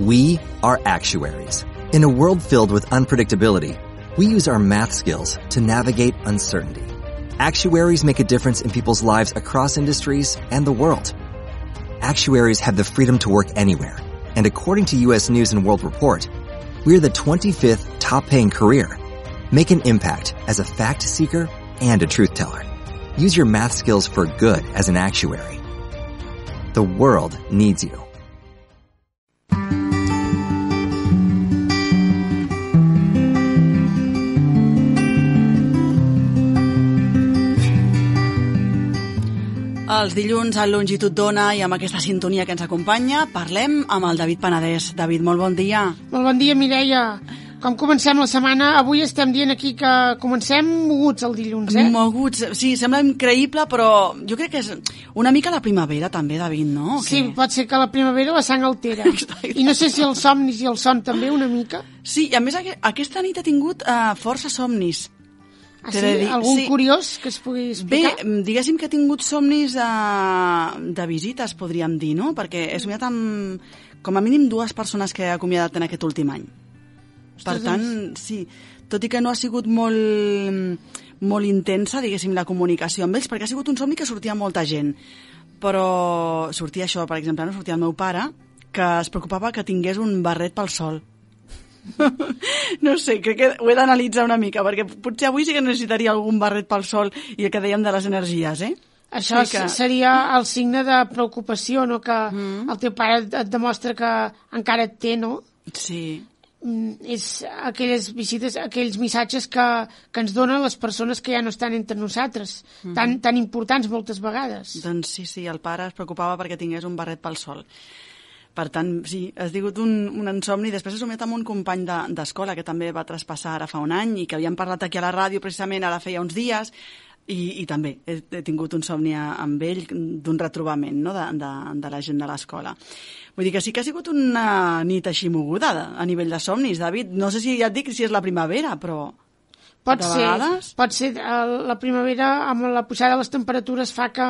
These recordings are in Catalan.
We are actuaries. In a world filled with unpredictability, we use our math skills to navigate uncertainty. Actuaries make a difference in people's lives across industries and the world. Actuaries have the freedom to work anywhere, and according to US News and World Report, we're the 25th top paying career. Make an impact as a fact seeker and a truth teller. Use your math skills for good as an actuary. The world needs you. Els dilluns a Longitud d'Ona i amb aquesta sintonia que ens acompanya parlem amb el David Penedès. David, molt bon dia. Molt bon dia, Mireia. Com comencem la setmana, avui estem dient aquí que comencem moguts el dilluns, eh? Moguts, sí, sembla increïble, però jo crec que és una mica la primavera també, David, no? O Sí, què? pot ser que la primavera la sang altera. Exacte. I no sé si els somnis i el son també, una mica. Sí, i a més aqu- aquesta nit he tingut uh, força somnis. Ah, sí? dir, Algun sí. curiós que es pugui Bé, explicar? mm, diguéssim que he tingut somnis de, de visites, podríem dir, no? Perquè he somiat amb, com a mínim, dues persones que he acomiadat en aquest últim any. Per Ostres, tant, sí, tot i que no ha sigut molt, molt intensa, diguéssim, la comunicació amb ells, perquè ha sigut un somni que sortia molta gent. Però sortia això, per exemple, no sortia el meu pare, que es preocupava que tingués un barret pel sol. no sé, crec que ho he d'analitzar una mica, perquè potser avui sí que necessitaria algun barret pel sol i el que dèiem de les energies, eh? Això sí que- seria el signe de preocupació, no? Que Mm. el teu pare et, demostra que encara et té, no? Sí, Mm, és aquelles visites, aquells missatges que, que ens donen les persones que ja no estan entre nosaltres, Mm-hmm. tan, tan importants moltes vegades. doncs sí, sí, el pare es preocupava perquè tingués un barret pel sol. Per tant, sí, has digut un, un insomni. Després he somiat amb un company de- d'escola que també va traspassar ara fa un any i que havíem parlat aquí a la ràdio precisament ara feia uns dies i, i també he, he tingut un somni amb ell d'un retrobament no? de, de, de la gent de l'escola. Vull dir que sí que ha sigut una nit així moguda de- a nivell de somnis, David. No sé si ja et dic si és la primavera, però... Pot ser, vegades- pot ser eh, la primavera amb la pujada de les temperatures fa que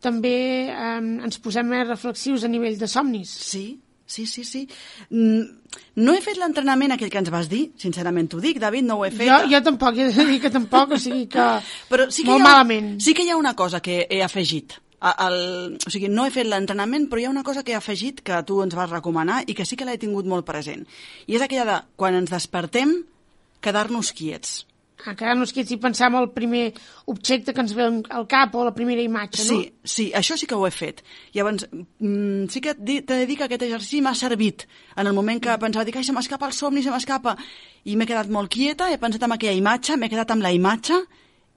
també eh, ens posem més reflexius a nivell de somnis. Sí, sí, sí, sí. Mm, No he fet l'entrenament aquell que ens vas dir, sincerament t'ho dic, David, no ho he fet. Jo, jo tampoc, he de dir que tampoc, o sigui que Però sí que molt ha, malament. Sí que hi ha una cosa que he afegit. El, o sigui, no he fet l'entrenament, però hi ha una cosa que he afegit que tu ens vas recomanar i que sí que l'he tingut molt present. I és aquella de, quan ens despertem, quedar-nos quiets. A quedar-nos quiets i pensar en el primer objecte que ens ve al cap o la primera imatge, no? Sí, sí, això sí que ho he fet. Llavors, mm, sí que t'he de dir que aquest exercici m'ha servit. En el moment que pensava, dic, ai, se m'escapa el somni, se m'escapa. I m'he quedat molt quieta, he pensat en aquella imatge, m'he quedat amb la imatge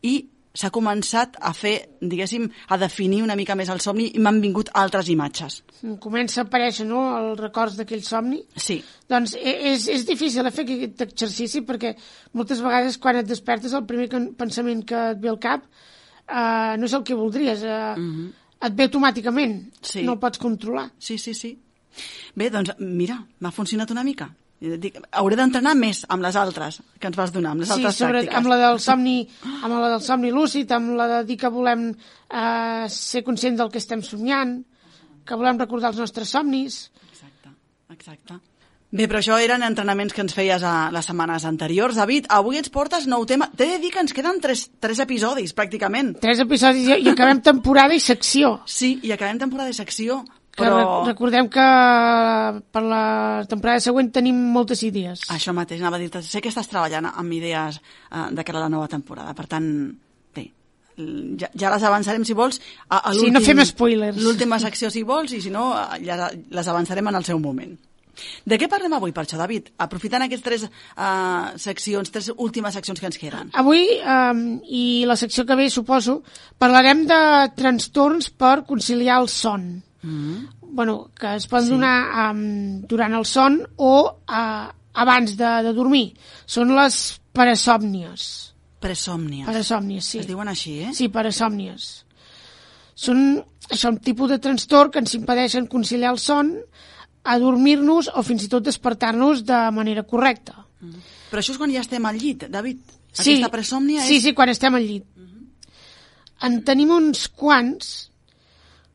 i s'ha començat a fer, diguéssim, a definir una mica més el somni i m'han vingut altres imatges. Comença a aparèixer, no?, els records d'aquell somni. Sí, Doncs e- és, és difícil fer aquest exercici perquè moltes vegades quan et despertes el primer pensament que et ve al cap uh, no és el que voldries, uh, et ve automàticament, Mhm. Sí. no el pots controlar. sí, sí, sí. Bé, doncs, mira, m'ha funcionat una mica. I Dic, hauré d'entrenar més amb les altres que ens vas donar, amb les Sí, altres sobre, pràctiques. amb la del somni, amb la del somni lúcid, amb la de dir que volem uh, ser conscient del que estem somiant, que volem recordar els nostres somnis. Exacte, exacte. Bé, però això eren entrenaments que ens feies a les setmanes anteriors. David, avui ens portes nou tema. T'he de dir que ens queden tres, tres episodis, pràcticament. Tres episodis i, i acabem temporada i secció. Sí, i acabem temporada de secció, però... re- recordem que per la temporada següent tenim moltes idees. Això mateix, anava a dir-te. Sé que estàs treballant amb idees uh, de cara a la nova temporada, per tant, bé, ja, ja les avançarem, si vols, a, a Sí, no fem spoilers. L'última secció, si vols, i si no, eh, ja les avançarem en el seu moment. De què parlem avui, per això, David? Aprofitant aquestes tres uh, seccions, tres últimes seccions que ens queden. Avui, um, i la secció que ve, suposo, parlarem de trastorns per conciliar el son. Mm. bueno, que es poden sí. donar um, durant el son o uh, abans de, de dormir. Són les parasòmnies. Presòmnies. Parasòmnies, sí. Es diuen així, eh? Sí, parasòmnies. Són un tipus de trastorn que ens impedeixen conciliar el son, adormir-nos o fins i tot despertar-nos de manera correcta. Però això és quan ja estem al llit, David. Sí, Aquesta presòmnia sí, és... sí, quan estem al llit. En tenim uns quants.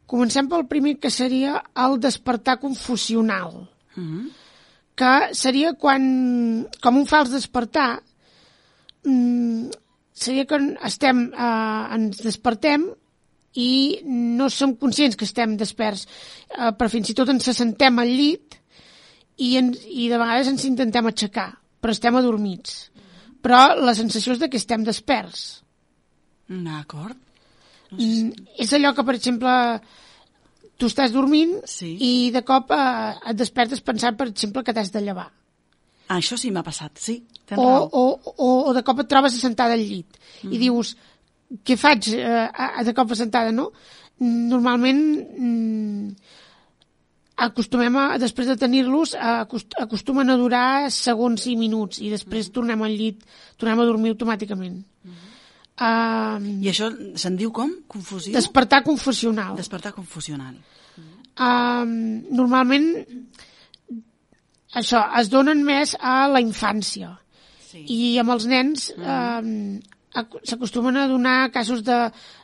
Comencem pel primer, que seria el despertar confusional. Mhm. que seria quan, com un fals despertar, mm, seria quan estem, eh, ens despertem i no som conscients que estem desperts, eh, però fins i tot ens assentem al llit i, ens, i de vegades ens intentem aixecar, però estem adormits. Però la sensació és de que estem desperts. D'acord. Mm, és allò que, per exemple, tu estàs dormint sí. i de cop eh, et despertes pensant, per exemple, que t'has de llevar. Ah, això sí m'ha passat, sí. O, o, o, o de cop et trobes assentada al llit mm. i dius, què faig eh, de cop assentada, no? Normalment mm, acostumem a, després de tenir-los, acost, acostumen a durar segons i minuts i després mm. tornem al llit, tornem a dormir automàticament. Mm. Uh, I això se'n diu com? Confusió? Despertar confusional. Despertar confusional. Uh, normalment això es donen més a la infància sí. i amb els nens uh, s'acostumen a donar casos de,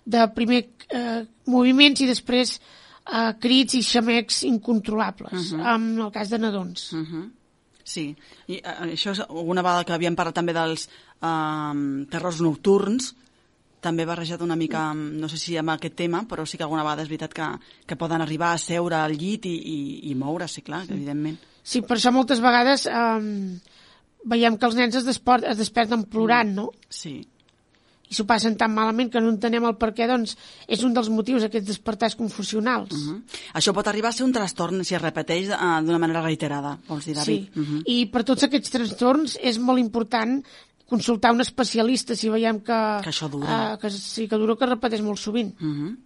de primer uh, moviments i després uh, crits i xamecs incontrolables, uh -huh. en el cas de nadons. Uh -huh. Sí, i uh, això és una vegada que havíem parlat també dels uh, terrors nocturns, també barrejat una mica, no sé si amb aquest tema, però sí que alguna vegada és veritat que, que poden arribar a seure al llit i, i, i moure, sí, clar, sí. evidentment. Sí, per això moltes vegades eh, veiem que els nens es, desport, es desperten plorant, no? Sí. I s'ho passen tan malament que no entenem el per què, doncs és un dels motius aquests despertars confusionals. Uh -huh. Això pot arribar a ser un trastorn si es repeteix uh, d'una manera reiterada, vols dir, David? Sí, uh -huh. i per tots aquests trastorns és molt important consultar un especialista si veiem que... Que això dura. Uh, que sí, que dura que repeteix molt sovint. Uh -huh.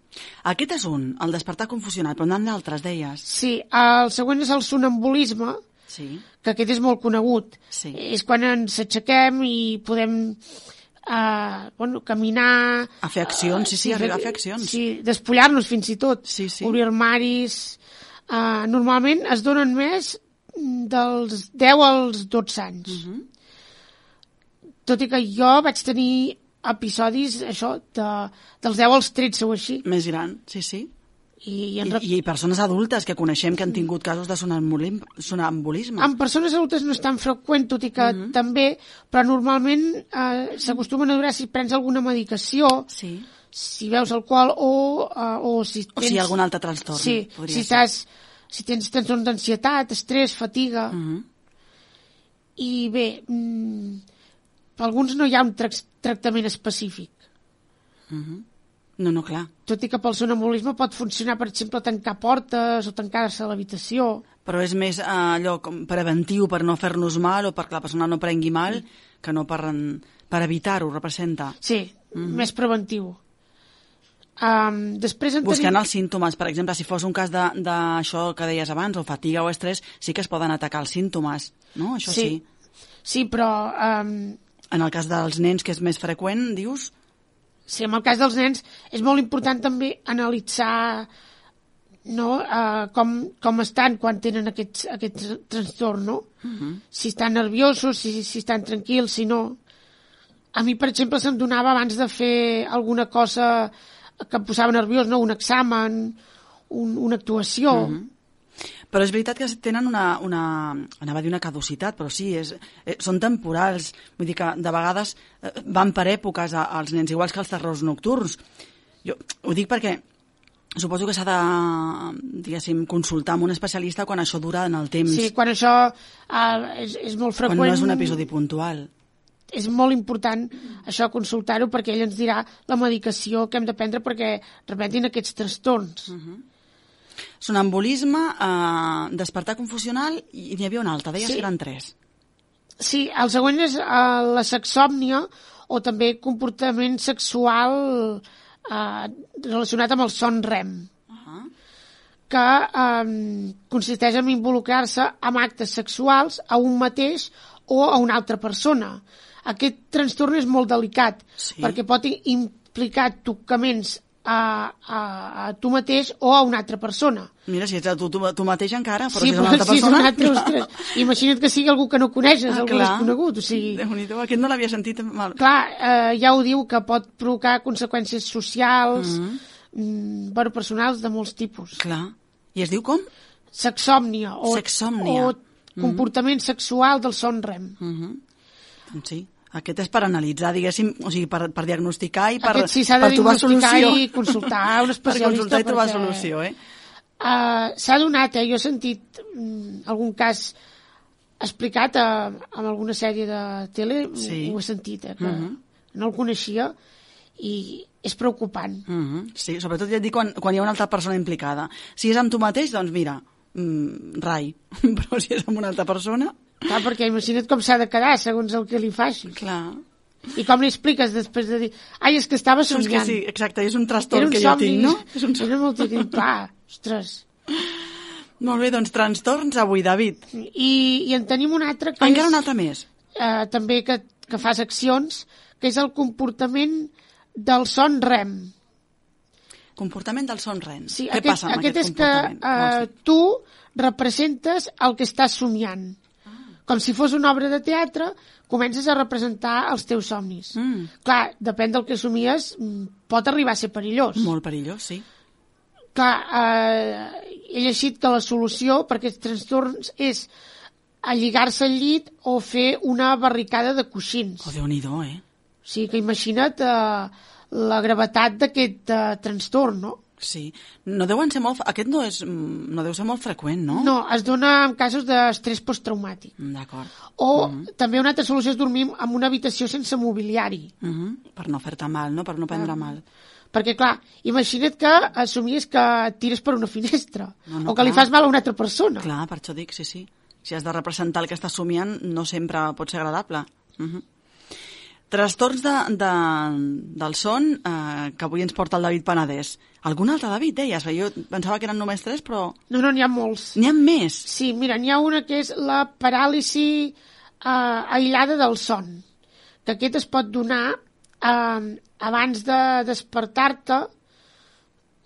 Aquest és un, el despertar confusionat, però n'han d'altres, deies. Sí, el següent és el sonambulisme, sí. que aquest és molt conegut. Sí. És quan ens aixequem i podem uh, bueno, caminar... A fer accions, sí, sí, sí arribar a fer accions. Sí, despullar-nos fins i tot, sí, sí. obrir armaris... Uh, normalment es donen més dels 10 als 12 anys. Uh -huh tot i que jo vaig tenir episodis, això, de, dels 10 als 13 o així. Més gran, sí, sí. I, i, en... I, I persones adultes que coneixem que han tingut casos de sonambulisme. En persones adultes no és tan freqüent, tot i que uh mhm. -huh. també, però normalment eh, s'acostumen a durar si prens alguna medicació, sí. si veus alcohol o, eh, o si tens... O si hi ha algun altre trastorn. Sí, si, estàs, si tens trastorn d'ansietat, estrès, fatiga... Uh mhm. -huh. I bé, mm, per alguns no hi ha un tra tractament específic. Uh -huh. No, no, clar. Tot i que pel sonambulisme pot funcionar, per exemple, tancar portes o tancar-se a l'habitació. Però és més eh, allò com preventiu per no fer-nos mal o perquè la persona no prengui mal mm. que no per, per evitar-ho, representa. Sí, uh -huh. més preventiu. Um, després en Buscant tenim... els símptomes, per exemple, si fos un cas d'això que deies abans, o fatiga o estrès, sí que es poden atacar els símptomes, no? Això sí. Sí, sí però um, en el cas dels nens, que és més freqüent, dius? Sí, en el cas dels nens és molt important també analitzar no? Uh, com, com estan quan tenen aquest, aquest trastorn, no? Uh -huh. Si estan nerviosos, si, si estan tranquils, si no... A mi, per exemple, se'm donava abans de fer alguna cosa que em posava nerviós, no? un examen, un, una actuació... Uh -huh però és veritat que tenen una, una anava a dir una caducitat, però sí, és, eh, són temporals. Vull dir que de vegades eh, van per èpoques a, als nens, iguals que els terrors nocturns. Jo ho dic perquè suposo que s'ha de, diguéssim, consultar amb un especialista quan això dura en el temps. Sí, quan això eh, és, és molt freqüent. Quan no és un episodi puntual. És molt important això consultar-ho perquè ell ens dirà la medicació que hem de prendre perquè repetin aquests trastorns. Uh -huh. Sonambulisme, eh, despertar confusional i n'hi havia una altra, deies sí. que eren tres. Sí, el següent és eh, la sexòmnia o també comportament sexual eh, relacionat amb el son REM uh -huh. que eh, consisteix en involucrar-se amb actes sexuals a un mateix o a una altra persona. Aquest trastorn és molt delicat sí. perquè pot implicar tocaments a, a, a tu mateix o a una altra persona. Mira, si ets a tu, tu, tu mateix encara, però sí, si és una altra si persona... És un altre, ostres, imagina't que sigui algú que no coneixes, ah, algú clar. desconegut. O sigui... déu aquest no l'havia sentit mal. Clar, eh, ja ho diu, que pot provocar conseqüències socials, mm -hmm. mm, bueno, personals de molts tipus. Clar. I es diu com? Sexòmnia. O, Sexòmnia. O comportament sexual del son REM. -huh. Doncs sí. Aquest és per analitzar, diguéssim, o sigui, per, per diagnosticar i per, Aquest sí de per trobar diagnosticar solució. i consultar un per especialista. consultar i trobar perquè, solució, eh? Uh, s'ha donat, eh? Jo he sentit mm, algun cas explicat a, a alguna sèrie de tele, Sí. ho he sentit, eh? Que Mhm. no el coneixia i és preocupant. Uh -huh. Sí, sobretot ja et dic quan, quan hi ha una altra persona implicada. Si és amb tu mateix, doncs mira, mm, rai. Però si és amb una altra persona, Clar, perquè imagina't com s'ha de quedar segons el que li faci. clar. I com li expliques després de dir ai, és que estava Doncs que somiant. sí, exacte, és un trastorn un que jo somni. tinc, no? És un somni. Era molt tinc, clar, ostres. Molt bé, doncs trastorns avui, David. I, I en tenim un altre que Encara és, un altre més. eh, també que, que fas accions, que és el comportament del son REM. Comportament del son ren. Sí, Què aquest, passa amb aquest aquest és que eh, tu representes el que estàs somiant. Com si fos una obra de teatre, comences a representar els teus somnis. Mm. Clar, depèn del que somies, mm, pot arribar a ser perillós. Molt perillós, sí. Clar, eh, he llegit que la solució per aquests trastorns és alligar-se al llit o fer una barricada de coixins. Oh, Déu-n'hi-do, eh? O sigui que imagina't eh, la gravetat d'aquest eh, trastorn, no? Sí. No deuen ser molt... Aquest no, és, mm, no deu ser molt freqüent, no? No, es dona en casos d'estrès posttraumàtic. D'acord. O també una altra solució és dormir en una habitació sense mobiliari. Uh -huh. Per no fer-te mal, no? Per no prendre mal. Perquè, clar, imagina't que assumies que tires per una finestra No, no, o que li clar. fas mal a una altra persona. Clar, per això dic, sí, sí. Si has de representar el que estàs somiant, no sempre pot ser agradable. Uh -huh. Trastorns de, de, del son eh, que avui ens porta el David Penedès. Algun altre, David, deies? Jo pensava que eren només tres, però No, no, n'hi ha molts. n'hi ha més. Sí, mira, n'hi ha una que és la paràlisi eh, aïllada del son, que aquest es pot donar eh, abans de despertar-te,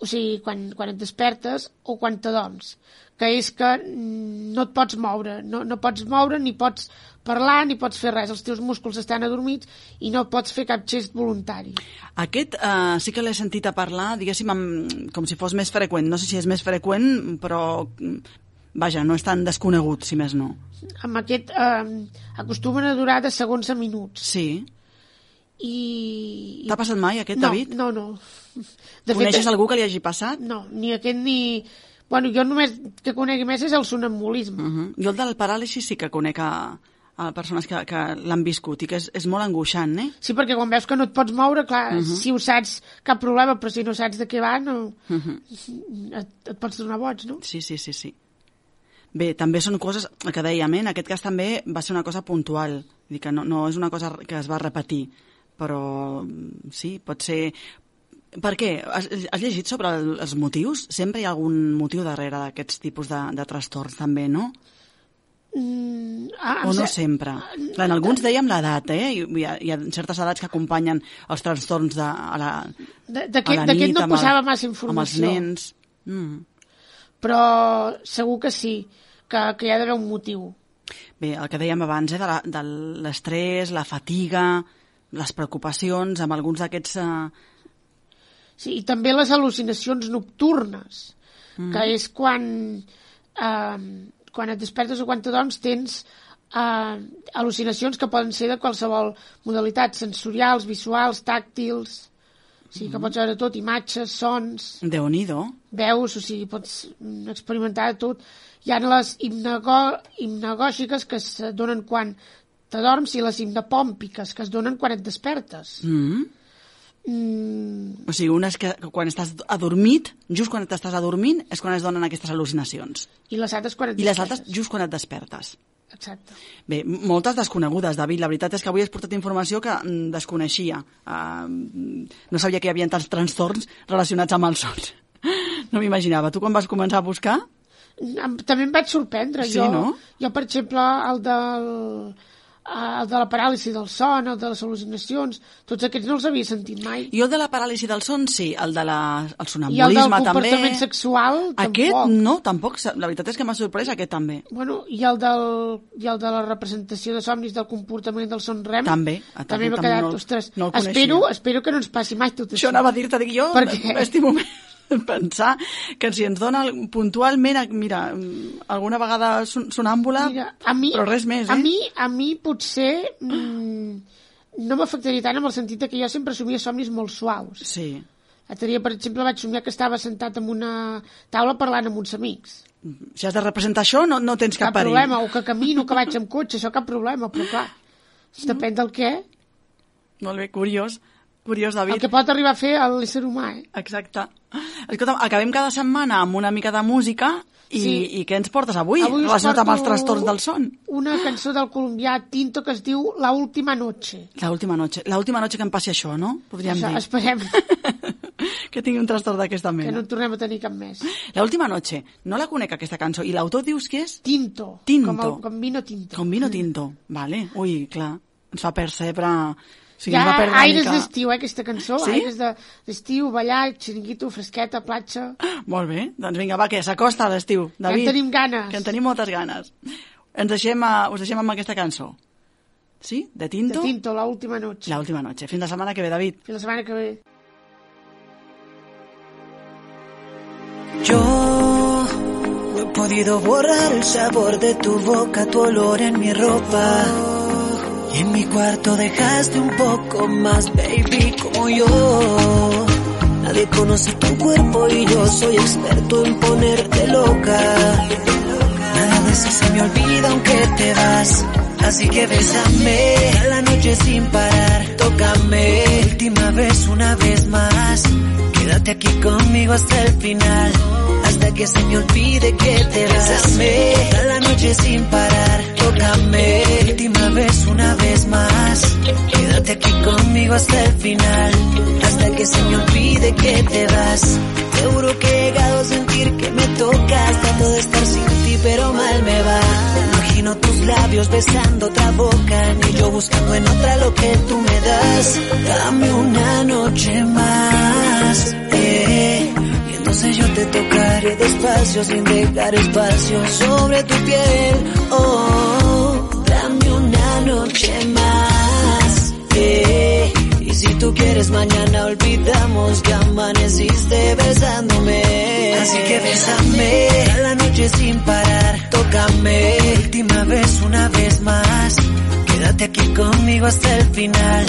o sigui, quan, quan et despertes o quan t'adorms, que és que no et pots moure, no, no pots moure ni pots parlar ni pots fer res, els teus músculs estan adormits i no pots fer cap gest voluntari. Aquest eh, sí que l'he sentit a parlar, diguéssim, amb, com si fos més freqüent. No sé si és més freqüent, però mm, vaja, no és tan desconegut, si més no. Amb aquest eh, acostumen a durar de segons a minuts. Sí. I... T'ha passat mai aquest, no, David? No, no. De Coneixes fet, algú que li hagi passat? No, ni aquest ni... Bueno, jo només que conegui més és el sonambulisme. Uh -huh. Jo el del paràlisi sí que conec a, a persones que, que l'han viscut i que és, és molt angoixant, eh? Sí, perquè quan veus que no et pots moure, clar, uh -huh. si ho saps, cap problema, però si no saps de què va, no... Uh -huh. et, et pots donar boig, no? Sí, sí, sí, sí. Bé, també són coses que dèiem, eh? en aquest cas també va ser una cosa puntual, dir que no, no és una cosa que es va repetir, però mm, sí, pot ser... Per què? Has, has llegit sobre el, els motius? Sempre hi ha algun motiu darrere d'aquests tipus de, de trastorns també, no? Mm, ah, O no se- sempre? Clar, en alguns dèiem l'edat, eh? Hi ha, hi ha certes edats que acompanyen els trastorns de, a la, de- a D'aquest la d'aquest nit, no amb el- posava massa amb els informació, nens. Mm. però segur que sí, que, que hi ha d'haver un motiu. Bé, el que dèiem abans, eh, de la- de l'estrès, la, fatiga, les preocupacions, amb alguns d'aquests... Eh... Sí, i també les al·lucinacions nocturnes, mm. que és quan, eh, quan et despertes o quan t'adorms tens eh, al·lucinacions que poden ser de qualsevol modalitat, sensorials, visuals, tàctils, o sigui que pots veure tot, imatges, sons, Déu-n'hi-do. veus, o sigui, pots mm, experimentar tot. Hi ha les hipnagògiques que es donen quan t'adorms i les hipnopòmpiques que es donen quan et despertes. Mm. Mm, O sigui, unes que quan estàs adormit, just quan t'estàs adormint, és quan es donen aquestes al·lucinacions. I les altres quan et I les despertes. altres just quan et despertes. Exacte. Bé, moltes desconegudes, David. La veritat és que avui has portat informació que mm, desconeixia. Uh, no sabia que hi havia tants trastorns relacionats amb els sons. No m'imaginava. Tu quan vas començar a buscar? També em vaig sorprendre. Sí, jo, no? jo, per exemple, el del el de la paràlisi del son, el de les al·lucinacions, tots aquests no els havia sentit mai. Jo de la paràlisi del son, sí. El de la, el I el del sonambulisme, també. comportament sexual, Aquest tampoc. no, tampoc. La veritat és que m'ha sorprès aquest també. Bueno, i el, del, i el de la representació de somnis del comportament del son REM També. Ah, també m'ha també quedat, no- ostres, no espero, espero que no ens passi mai tot això. Això anava a dir-te, dic jo, Perquè- m'estimo més pensar que si ens dona puntualment, mira, alguna vegada sonàmbula, mira, a mi, però res més, eh? A mi, a mi potser mm, no m'afectaria tant en el sentit que jo sempre somia somnis molt suaus. Sí. L'altre dia, per exemple, vaig somiar que estava sentat en una taula parlant amb uns amics. Si has de representar això, no, no tens cap, cap perill. problema, o que camino, que vaig amb cotxe, això cap problema, però clar, depèn del què. Molt bé, curiós. Curiós, David. El que pot arribar a fer l'ésser humà, eh? Exacte. Escolta, acabem cada setmana amb una mica de música i, sí. i què ens portes avui, avui relacionat amb els trastorns del son? Una cançó del colombià Tinto que es diu La última noche. La última noche. La última noche que em passi això, no? Podríem això, dir. Esperem. que tingui un trastorn d'aquesta mena. Que no en tornem a tenir cap més. La última noche. No la conec, aquesta cançó. I l'autor dius que és? Tinto. Tinto. Com, el, com vino tinto. Com vino tinto. Vale. Ui, clar. Ens fa percebre Sí, ja aires d'estiu, eh, aquesta cançó. Sí? Aires d'estiu, de, ballar, xiringuito, fresqueta, platja... Molt bé. Doncs vinga, va, que s'acosta l'estiu, David. Que en tenim ganes. Que en tenim moltes ganes. Ens deixem, a, us deixem amb aquesta cançó. Sí? De Tinto? De Tinto, la última noche. La última noche. Fins la setmana que ve, David. Fins la setmana que ve. Yo no he podido borrar el sabor de tu boca, tu olor en mi ropa. En mi cuarto dejaste un poco más, baby, como yo. Nadie conoce tu cuerpo y yo soy experto en ponerte loca. Nada de eso se me olvida aunque te vas. Así que bésame a la noche sin parar. Tócame última vez, una vez más. Quédate aquí conmigo hasta el final. Hasta que se me olvide que te besame a la noche sin parar. Tócame última vez, una vez más. Quédate aquí conmigo hasta el final. Hasta que se me olvide que te vas. Seguro que he llegado a sentir que me tocas. Trato de estar sin ti, pero mal me va. Imagino tus labios besando otra boca. Ni yo buscando en otra lo que tú me das. Dame una noche más. Entonces yo te tocaré despacio sin dejar espacio sobre tu piel. Oh, dame una noche más. Eh. Y si tú quieres mañana olvidamos que amaneciste besándome. Así que bésame a la noche sin parar. Tócame última vez, una vez más. Quédate aquí conmigo hasta el final.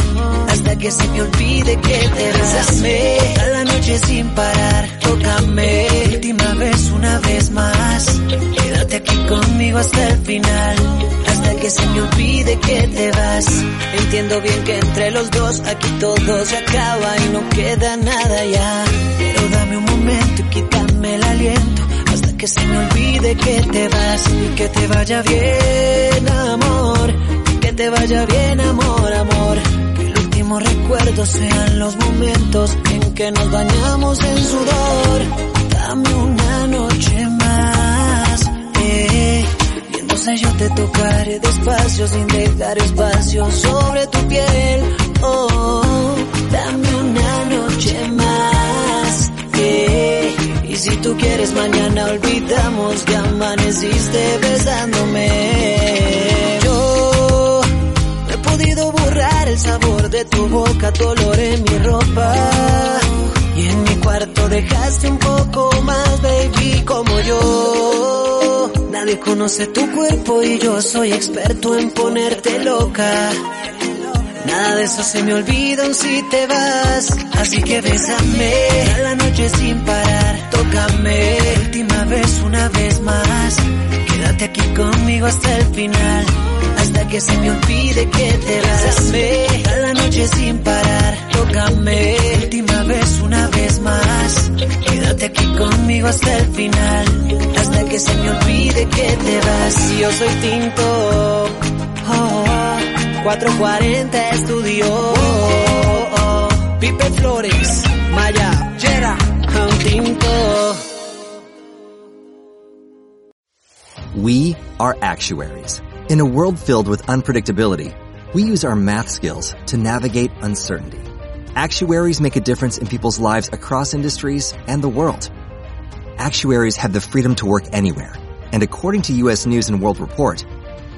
Hasta que se me olvide que te besame a la noche sin parar. Tócame última vez, una vez más. Quédate aquí conmigo hasta el final. Hasta que se me olvide que te vas. Entiendo bien que entre los dos aquí todo se acaba y no queda nada ya. Pero dame un momento y quítame el aliento. Hasta que se me olvide que te vas. Y que te vaya bien, amor. Te vaya bien, amor, amor. Que el último recuerdo sean los momentos en que nos bañamos en sudor. Dame una noche más. Eh. Y entonces yo te tocaré despacio sin dejar espacio sobre tu piel. Oh, dame una noche más. Eh. Y si tú quieres mañana olvidamos que amaneciste besándome. El sabor de tu boca, tu olor en mi ropa. Y en mi cuarto dejaste un poco más, baby, como yo. Nadie conoce tu cuerpo y yo soy experto en ponerte loca. Nada de eso se me olvida aun si te vas. Así que bésame a la noche sin parar. Tócame última vez, una vez más. Quédate aquí conmigo hasta el final. Hasta que se me olvide que te besame a la noche sin parar. Tócame última vez, una vez más. Quédate aquí conmigo hasta el final. Hasta que se me olvide que te vas. Y yo soy tinto. Oh, oh. 440 Estudio. Oh, oh. Pipe Flores, Maya, Jera, Tinto. We are actuaries. In a world filled with unpredictability, we use our math skills to navigate uncertainty. Actuaries make a difference in people's lives across industries and the world. Actuaries have the freedom to work anywhere, and according to US News and World Report,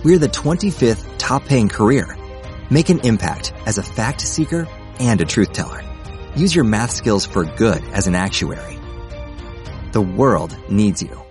we're the 25th top paying career. Make an impact as a fact seeker and a truth teller. Use your math skills for good as an actuary. The world needs you.